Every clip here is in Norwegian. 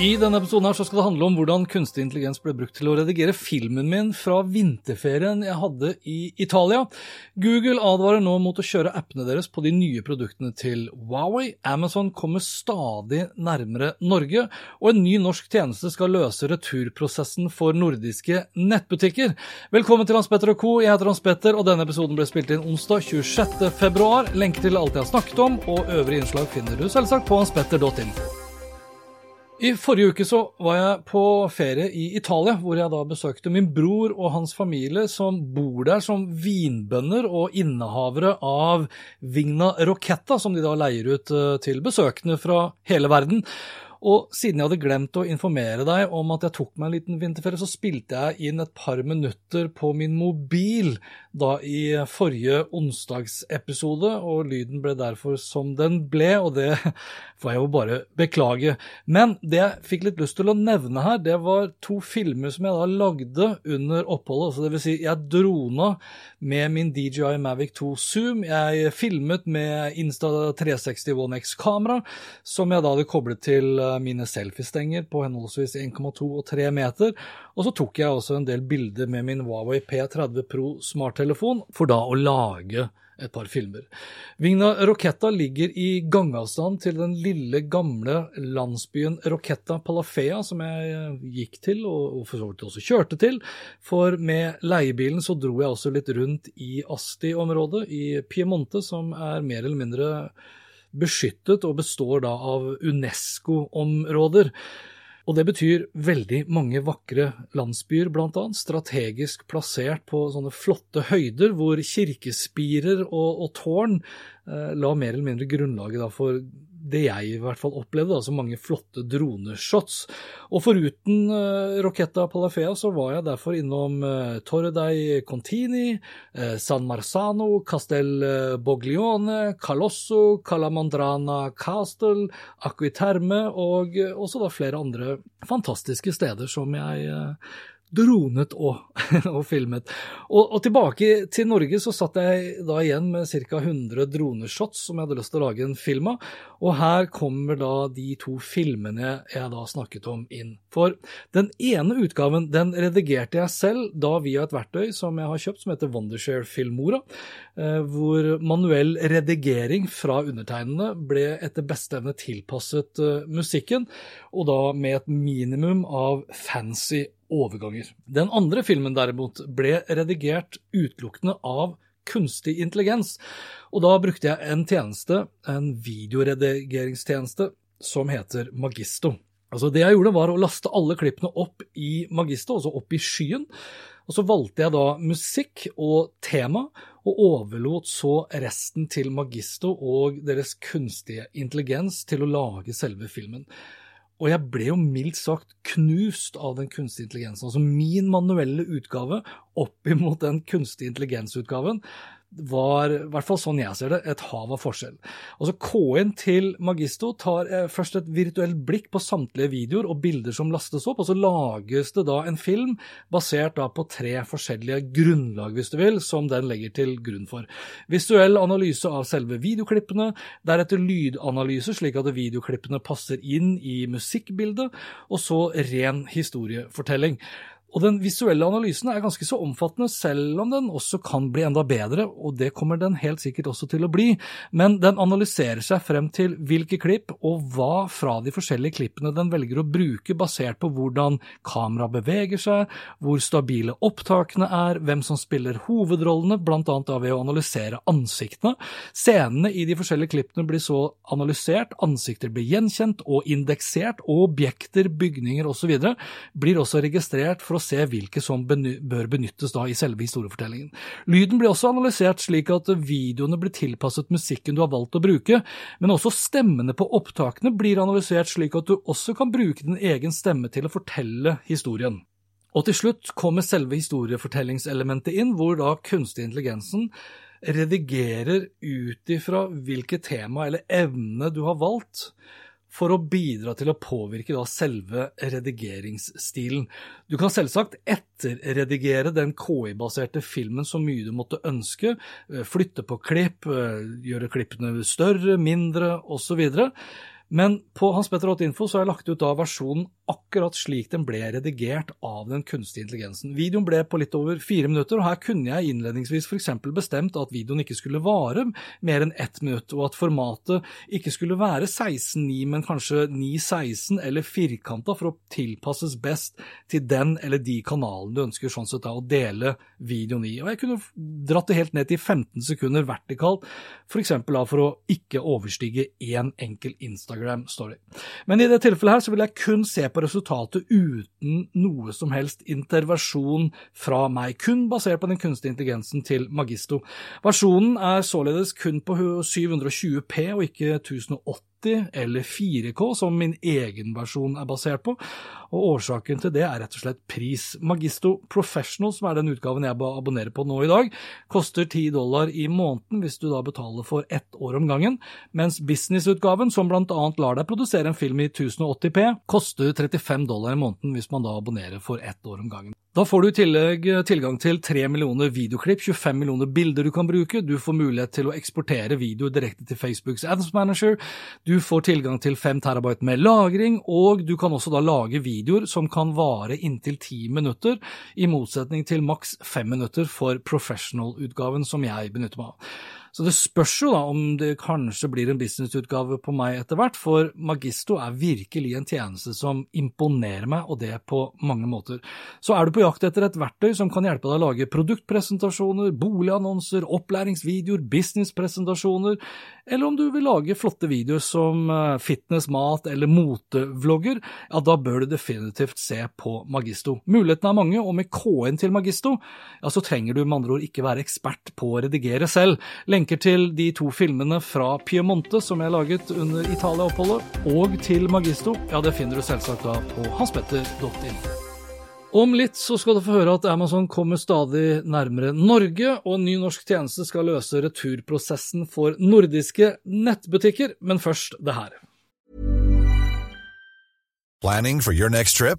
I denne episoden her så skal det handle om hvordan kunstig intelligens ble brukt til å redigere filmen min fra vinterferien jeg hadde i Italia. Google advarer nå mot å kjøre appene deres på de nye produktene til Huawei. Amazon kommer stadig nærmere Norge, og en ny norsk tjeneste skal løse returprosessen for nordiske nettbutikker. Velkommen til Hans Petter og co. Jeg heter Hans Petter, og denne episoden ble spilt inn onsdag 26. februar. Lenke til alt jeg har snakket om, og øvrige innslag finner du selvsagt på hanspetter.info. I forrige uke så var jeg på ferie i Italia, hvor jeg da besøkte min bror og hans familie, som bor der som vinbønder og innehavere av Vigna Rocchetta, som de da leier ut eh, til besøkende fra hele verden. Og siden jeg hadde glemt å informere deg om at jeg tok meg en liten vinterferie, så spilte jeg inn et par minutter på min mobil da i forrige onsdagsepisode, og lyden ble derfor som den ble, og det får jeg jo bare beklage. Men det jeg fikk litt lyst til å nevne her, det var to filmer som jeg da lagde under oppholdet. altså vil si, jeg drona med min DJI Mavic 2 Zoom. Jeg filmet med Insta 360 One X-kamera, som jeg da hadde koblet til eh, mine selfiestenger på henholdsvis 1,2 og 3 meter. Og så tok jeg også en del bilder med min Huawei P30 Pro smarttelefon for da å lage et par filmer. Vigna Roketta ligger i gangavstand til den lille, gamle landsbyen Roketta Palafea, som jeg gikk til, og for så vidt også kjørte til. For med leiebilen så dro jeg også litt rundt i Asti-området i Piemonte, som er mer eller mindre beskyttet og består da av UNESCO-områder. Og det betyr veldig mange vakre landsbyer, annet, strategisk plassert på sånne flotte høyder, hvor kirkespirer og, og tårn eh, la mer eller mindre grunnlaget for det jeg i hvert fall opplevde, altså mange flotte droneshots. Og foruten uh, Rocchetta Palafea så var jeg derfor innom uh, Torre dei Contini, uh, San Marzano, Castel Boglione, Calosso, Calamandrana Castle, Aquiterme og også da flere andre fantastiske steder som jeg dronet og, og filmet. Og, og, tilbake til Norge så satt jeg da igjen med ca. 100 droneshots som jeg hadde lyst til å lage en film av. Og her kommer da de to filmene jeg da snakket om inn. For den ene utgaven den redigerte jeg selv da via et verktøy som jeg har kjøpt som heter Wondershare Filmora, eh, hvor manuell redigering fra undertegnede ble etter beste evne tilpasset eh, musikken, og da med et minimum av fancy overganger. Den andre filmen derimot ble redigert utelukkende av kunstig intelligens, og da brukte jeg en tjeneste, en videoredigeringstjeneste, som heter Magisto. Altså Det jeg gjorde, var å laste alle klippene opp i Magisto, altså opp i skyen. Og så valgte jeg da musikk og tema, og overlot så resten til Magisto og deres kunstige intelligens til å lage selve filmen. Og jeg ble jo mildt sagt knust av den kunstige intelligensen. Altså min manuelle utgave opp imot den kunstige intelligensutgaven, var, i hvert fall sånn jeg ser det, et hav av forskjell. Altså K-en til Magisto tar eh, først et virtuelt blikk på samtlige videoer og bilder som lastes opp, og så lages det da en film basert da på tre forskjellige grunnlag, hvis du vil, som den legger til grunn for. Visuell analyse av selve videoklippene, deretter lydanalyse, slik at videoklippene passer inn i musikkbildet, og så ren historiefortelling. Og den visuelle analysen er ganske så omfattende, selv om den også kan bli enda bedre, og det kommer den helt sikkert også til å bli. Men den analyserer seg frem til hvilke klipp og hva fra de forskjellige klippene den velger å bruke, basert på hvordan kamera beveger seg, hvor stabile opptakene er, hvem som spiller hovedrollene, blant annet ved å analysere ansiktene. Scenene i de forskjellige klippene blir så analysert, ansikter blir gjenkjent og indeksert, og objekter, bygninger osv. blir også registrert for å se hvilke som bør benyttes da i selve historiefortellingen. Lyden blir også analysert slik at videoene blir tilpasset musikken du har valgt å bruke, men også stemmene på opptakene blir analysert slik at du også kan bruke din egen stemme til å fortelle historien. Og til slutt kommer selve historiefortellingselementet inn, hvor da kunstig intelligensen redigerer ut ifra hvilket tema eller evne du har valgt, for å bidra til å påvirke da selve redigeringsstilen. Du kan selvsagt etterredigere den KI-baserte filmen så mye du måtte ønske, eh, flytte på klipp, eh, gjøre klippene større, mindre osv. Men på Hans Petter 8 Info så har jeg lagt ut da versjonen akkurat slik den ble redigert av den kunstige intelligensen. Videoen ble på litt over fire minutter, og her kunne jeg innledningsvis f.eks. bestemt at videoen ikke skulle vare mer enn ett minutt, og at formatet ikke skulle være 16.9, men kanskje 9.16 eller firkanta for å tilpasses best til den eller de kanalene du ønsker sånn sett da å dele videoen i. Og jeg kunne dratt det helt ned til 15 sekunder vertikalt, f.eks. For, for å ikke overstige én enkel Instagram-story. Men i det tilfellet her så vil jeg kun se på resultatet uten noe som helst intervensjon fra meg, kun basert på den kunstige intelligensen til Magisto. Versjonen er således kun på 720P og ikke 1080 eller 4K, som min egen versjon er basert på, og årsaken til det er rett og slett pris. Magisto Professional, som er den utgaven jeg abonnerer på nå i dag, koster 10 dollar i måneden hvis du da betaler for ett år om gangen, mens businessutgaven, som blant annet lar deg produsere en film i 1080P, koster 35 dollar i måneden hvis man da abonnerer for ett år om gangen. Da får du i tillegg tilgang til 3 millioner videoklipp, 25 millioner bilder du kan bruke, du får mulighet til å eksportere video direkte til Facebooks Ads Manager, du får tilgang til 5 terabyte med lagring, og du kan også da lage videoer som kan vare inntil 10 minutter, i motsetning til maks 5 minutter for professional-utgaven som jeg benytter meg av. Så det spørs jo da om det kanskje blir en businessutgave på meg etter hvert, for Magisto er virkelig en tjeneste som imponerer meg, og det på mange måter. Så er du på jakt etter et verktøy som kan hjelpe deg å lage produktpresentasjoner, boligannonser, opplæringsvideoer, businesspresentasjoner, eller om du vil lage flotte videoer som eh, fitness, mat eller motevlogger, ja, da bør du definitivt se på Magisto. Mulighetene er mange, og med K-en til Magisto, ja, så trenger du med andre ord ikke være ekspert på å redigere selv. Lenker til de to filmene fra Piemonte som jeg laget under Italia-oppholdet, og til Magisto, ja, det finner du selvsagt da på hanspetter.info. Om litt så skal du få høre at Amazon kommer stadig nærmere Norge, og en ny norsk tjeneste skal løse returprosessen for nordiske nettbutikker, men først det her. Planning for your next trip?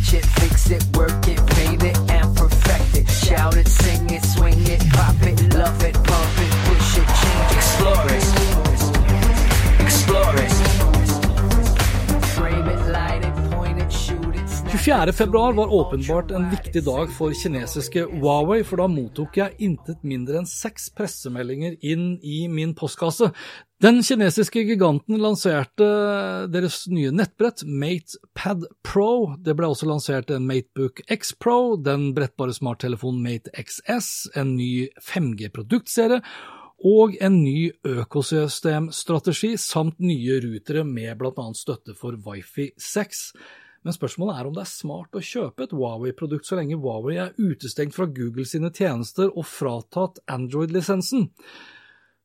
Watch it, fix it, work it, fade it, and perfect it. Shout it, sing it, swing it, pop it, love it, pump it, push it, change it, explore it. Explore it. Frame it, light it, point it, shoot it, snap 24. februar var åpenbart en viktig dag for kinesiske Huawei, for da mottok jeg intet mindre enn seks pressemeldinger inn i min postkasse. Den kinesiske giganten lanserte deres nye nettbrett, MatePad Pro. Det ble også lansert en Matebook X Pro, den brettbare smarttelefonen Mate XS, en ny 5G-produktserie og en ny økosystemstrategi samt nye rutere med bl.a. støtte for Wifi 6. Men spørsmålet er om det er smart å kjøpe et Huawei-produkt så lenge Huawei er utestengt fra Google sine tjenester og fratatt Android-lisensen.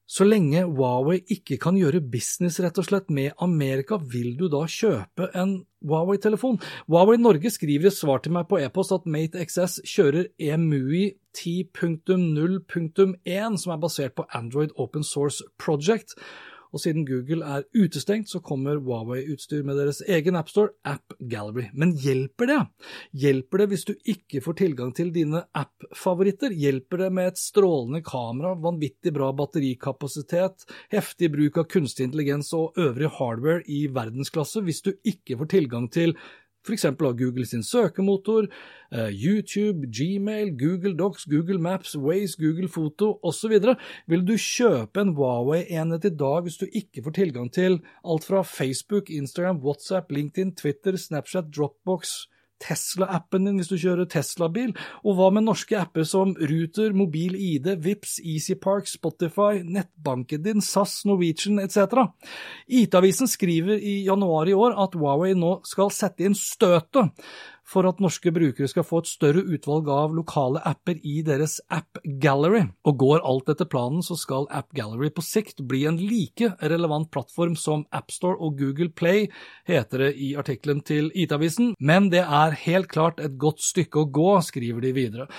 Så lenge Huawei ikke kan gjøre business rett og slett med Amerika, vil du da kjøpe en Huawei-telefon? Huawei Norge skriver i svar til meg på e-post at Mate XS kjører EMUI 10.0.1, som er basert på Android Open Source Project. Og siden Google er utestengt, så kommer Huawei-utstyr med deres egen appstore, App Gallery. Men hjelper det? Hjelper det hvis du ikke får tilgang til dine app-favoritter? Hjelper det med et strålende kamera, vanvittig bra batterikapasitet, heftig bruk av kunstig intelligens og øvrig hardware i verdensklasse hvis du ikke får tilgang til f.eks. av Google sin søkemotor, eh, YouTube, Gmail, Google Docs, Google Maps, Waze, Google Foto osv. Vil du kjøpe en Huawei-enhet i dag hvis du ikke får tilgang til alt fra Facebook, Instagram, WhatsApp, LinkedIn, Twitter, Snapchat, Dropbox, Tesla-appen din hvis du kjører Tesla-bil, og hva med norske apper som Ruter, Mobil ID, Vips, EasyPark, Spotify, nettbanken din, SAS, Norwegian etc.? IT-avisen skriver i januar i år at Huawei nå skal sette inn støtet for at norske brukere skal få et større utvalg av lokale apper i deres App Gallery. Og går alt etter planen, så skal App Gallery på sikt bli en like relevant plattform som AppStore og Google Play, heter det i artikkelen til IT-avisen, men det er helt klart et godt stykke å gå, skriver de videre.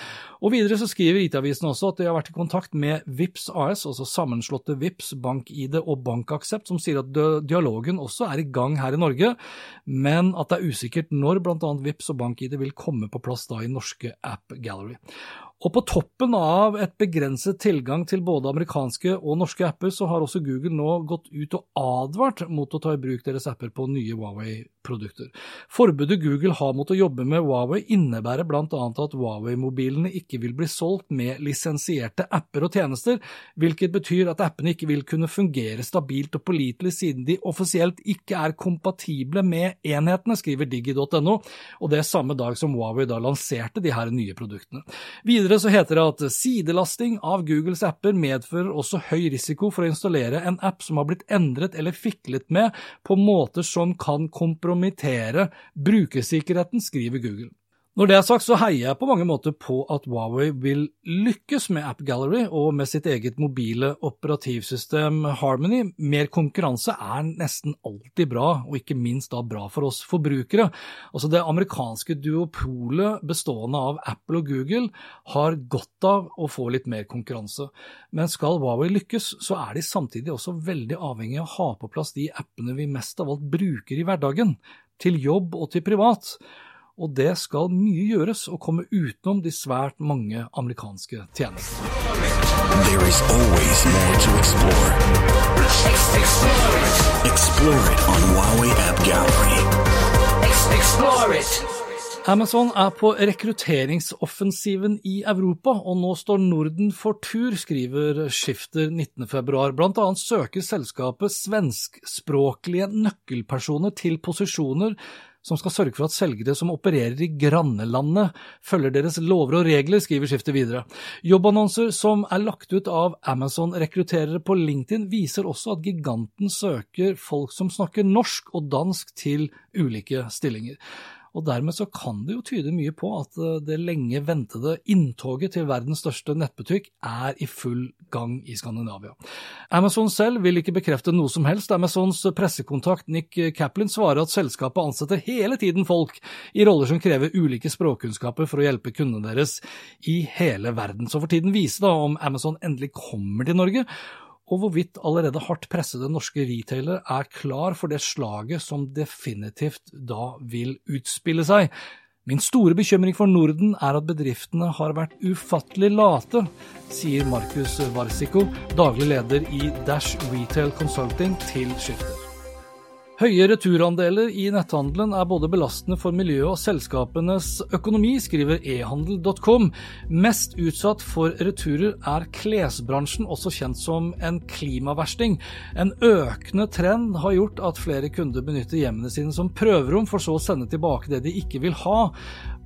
Og videre så skriver IT-avisen også at de har vært i kontakt med Vips AS, altså sammenslåtte Vips, BankID og BankAksept, som sier at dialogen også er i gang her i Norge, men at det er usikkert når bl.a. Vips og BankID vil komme på plass da i norske App Gallery. Og på toppen av et begrenset tilgang til både amerikanske og norske apper, så har også Google nå gått ut og advart mot å ta i bruk deres apper på nye Huawei-produkter. Forbudet Google har mot å jobbe med Huawei innebærer bl.a. at Huawei-mobilene ikke vil bli solgt med lisensierte apper og tjenester, hvilket betyr at appene ikke vil kunne fungere stabilt og pålitelig siden de offisielt ikke er kompatible med enhetene, skriver digi.no, og det er samme dag som Huawei da lanserte de her nye produktene. Videre så heter det at sidelasting av Googles apper medfører også høy risiko for å installere en app som har blitt endret eller fiklet med på måter som kan kompromittere brukersikkerheten, skriver Google. Når det er sagt, så heier jeg på mange måter på at Huawei vil lykkes med App Gallery og med sitt eget mobile operativsystem Harmony. Mer konkurranse er nesten alltid bra, og ikke minst da bra for oss forbrukere. Altså Det amerikanske duopolet bestående av Apple og Google har godt av å få litt mer konkurranse. Men skal Huawei lykkes, så er de samtidig også veldig avhengig av å ha på plass de appene vi mest av alt bruker i hverdagen, til jobb og til privat og det skal mye gjøres å komme utenom de svært mange amerikanske tjenestene. There is always more to explore. Explore it on Huawei App Gallery. Explore it. Amazon er på rekrutteringsoffensiven i Europa, og nå står Norden for tur, skriver Skifter 19.2. Blant annet søker selskapet svenskspråklige nøkkelpersoner til posisjoner som skal sørge for at selgere som opererer i grannelandet, følger deres lover og regler, skriver skiftet videre. Jobbannonser som er lagt ut av Amazon-rekrutterere på LinkedIn, viser også at giganten søker folk som snakker norsk og dansk til ulike stillinger. Og dermed så kan det jo tyde mye på at eh, det lenge ventede inntoget til verdens største nettbutikk er i full gang i Skandinavia. Amazon selv vil ikke bekrefte noe som helst. Amazons pressekontakt Nick Caplin svarer at selskapet ansetter hele tiden folk i roller som krever ulike språkkunnskaper for å hjelpe kundene deres i hele verden. Så for tiden vise da om Amazon endelig kommer til Norge, og hvorvidt allerede hardt pressede norske retailer er klar for det slaget som definitivt da vil utspille seg. Min store bekymring for Norden er at bedriftene har vært ufattelig late, sier Markus Varsiko, daglig leder i Dash Retail Consulting, til Skifter. Høye returandeler i netthandelen er både belastende for miljøet og selskapenes økonomi, skriver ehandel.com. Mest utsatt for returer er klesbransjen, også kjent som en klimaversting. En økende trend har gjort at flere kunder benytter hjemmene sine som prøverom, for så å sende tilbake det de ikke vil ha.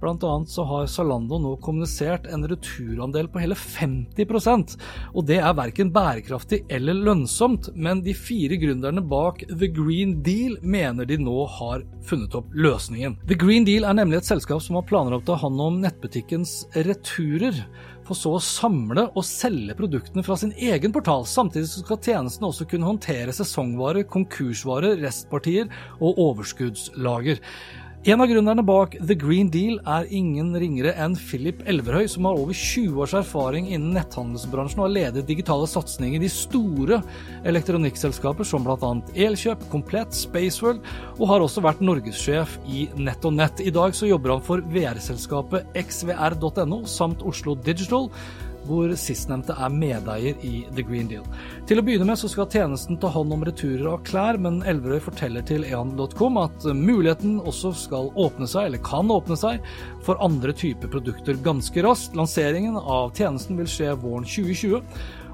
Blant annet så har Zalando nå kommunisert en returandel på hele 50% og det er verken bærekraftig eller lønnsomt, men de fire gründerne bak The Green Deal mener de nå har funnet opp løsningen. The Green Deal er nemlig et selskap som har planer om å ta hånd om nettbutikkens returer, for så å samle og selge produktene fra sin egen portal. Samtidig skal tjenesten også kunne håndtere sesongvarer, konkursvarer, restpartier og overskuddslager. En av gründerne bak The Green Deal er ingen ringere enn Philip Elverhøy, som har over 20 års erfaring innen netthandelsbransjen og har ledet digitale satsinger i store elektronikkselskaper som bl.a. Elkjøp, Komplett, Spaceworld, og har også vært norgessjef i Nett og Nett. I dag så jobber han for VR-selskapet xvr.no samt Oslo Digital hvor sistnevnte er medeier i The Green Deal. Til å begynne med så skal tjenesten ta hånd om returer av klær, men Elverøy forteller til ehandel.com at muligheten også skal åpne seg, eller kan åpne seg, for andre typer produkter ganske raskt. Lanseringen av tjenesten vil skje våren 2020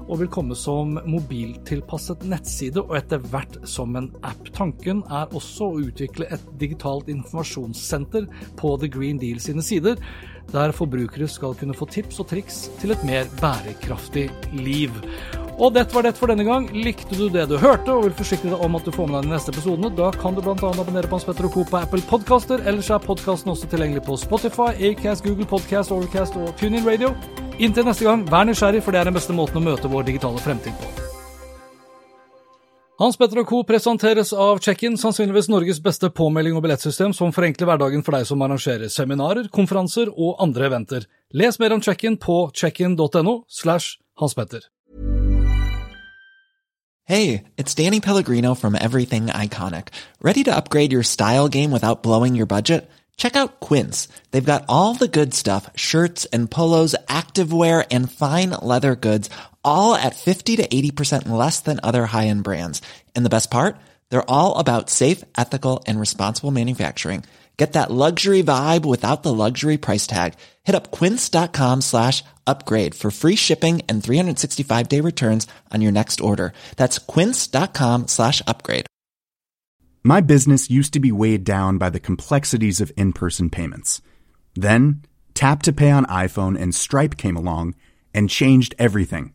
og vil komme som mobiltilpasset nettside og etter hvert som en app. Tanken er også å utvikle et digitalt informasjonssenter på The Green Deal sine sider, der forbrukere skal kunne få tips og triks til et mer bærekraftig liv. Og dette var det for denne gang. Likte du det du hørte og vil forsikre deg om at du får med deg de neste episodene, da kan du bl.a. abonnere på Hans Petter og Co. på Apple Podcaster. Ellers er podkasten også tilgjengelig på Spotify, Acast, Google Podcast, Overcast og TuneIn Radio. Inntil neste gang, vær nysgjerrig, for det er den beste måten å møte vår digitale fremtid på. Hans Petter og Co. presenteres av Check-in, sannsynligvis Norges beste påmelding og billettsystem som forenkler hverdagen for deg som arrangerer seminarer, konferanser og andre eventer. Les mer om Check-in på checkin.no slash Hans Petter. Hey, it's Danny Pellegrino from Everything Iconic. Ready to upgrade your style game without blowing your budget? Check out Quince. They've got all the good stuff, shirts and polos, activewear and fine leather goods, all at 50 to 80% less than other high-end brands. And the best part? They're all about safe, ethical, and responsible manufacturing. Get that luxury vibe without the luxury price tag. Hit up quince.com slash upgrade for free shipping and 365-day returns on your next order. That's quince.com slash upgrade. My business used to be weighed down by the complexities of in-person payments. Then, Tap to Pay on iPhone and Stripe came along and changed everything.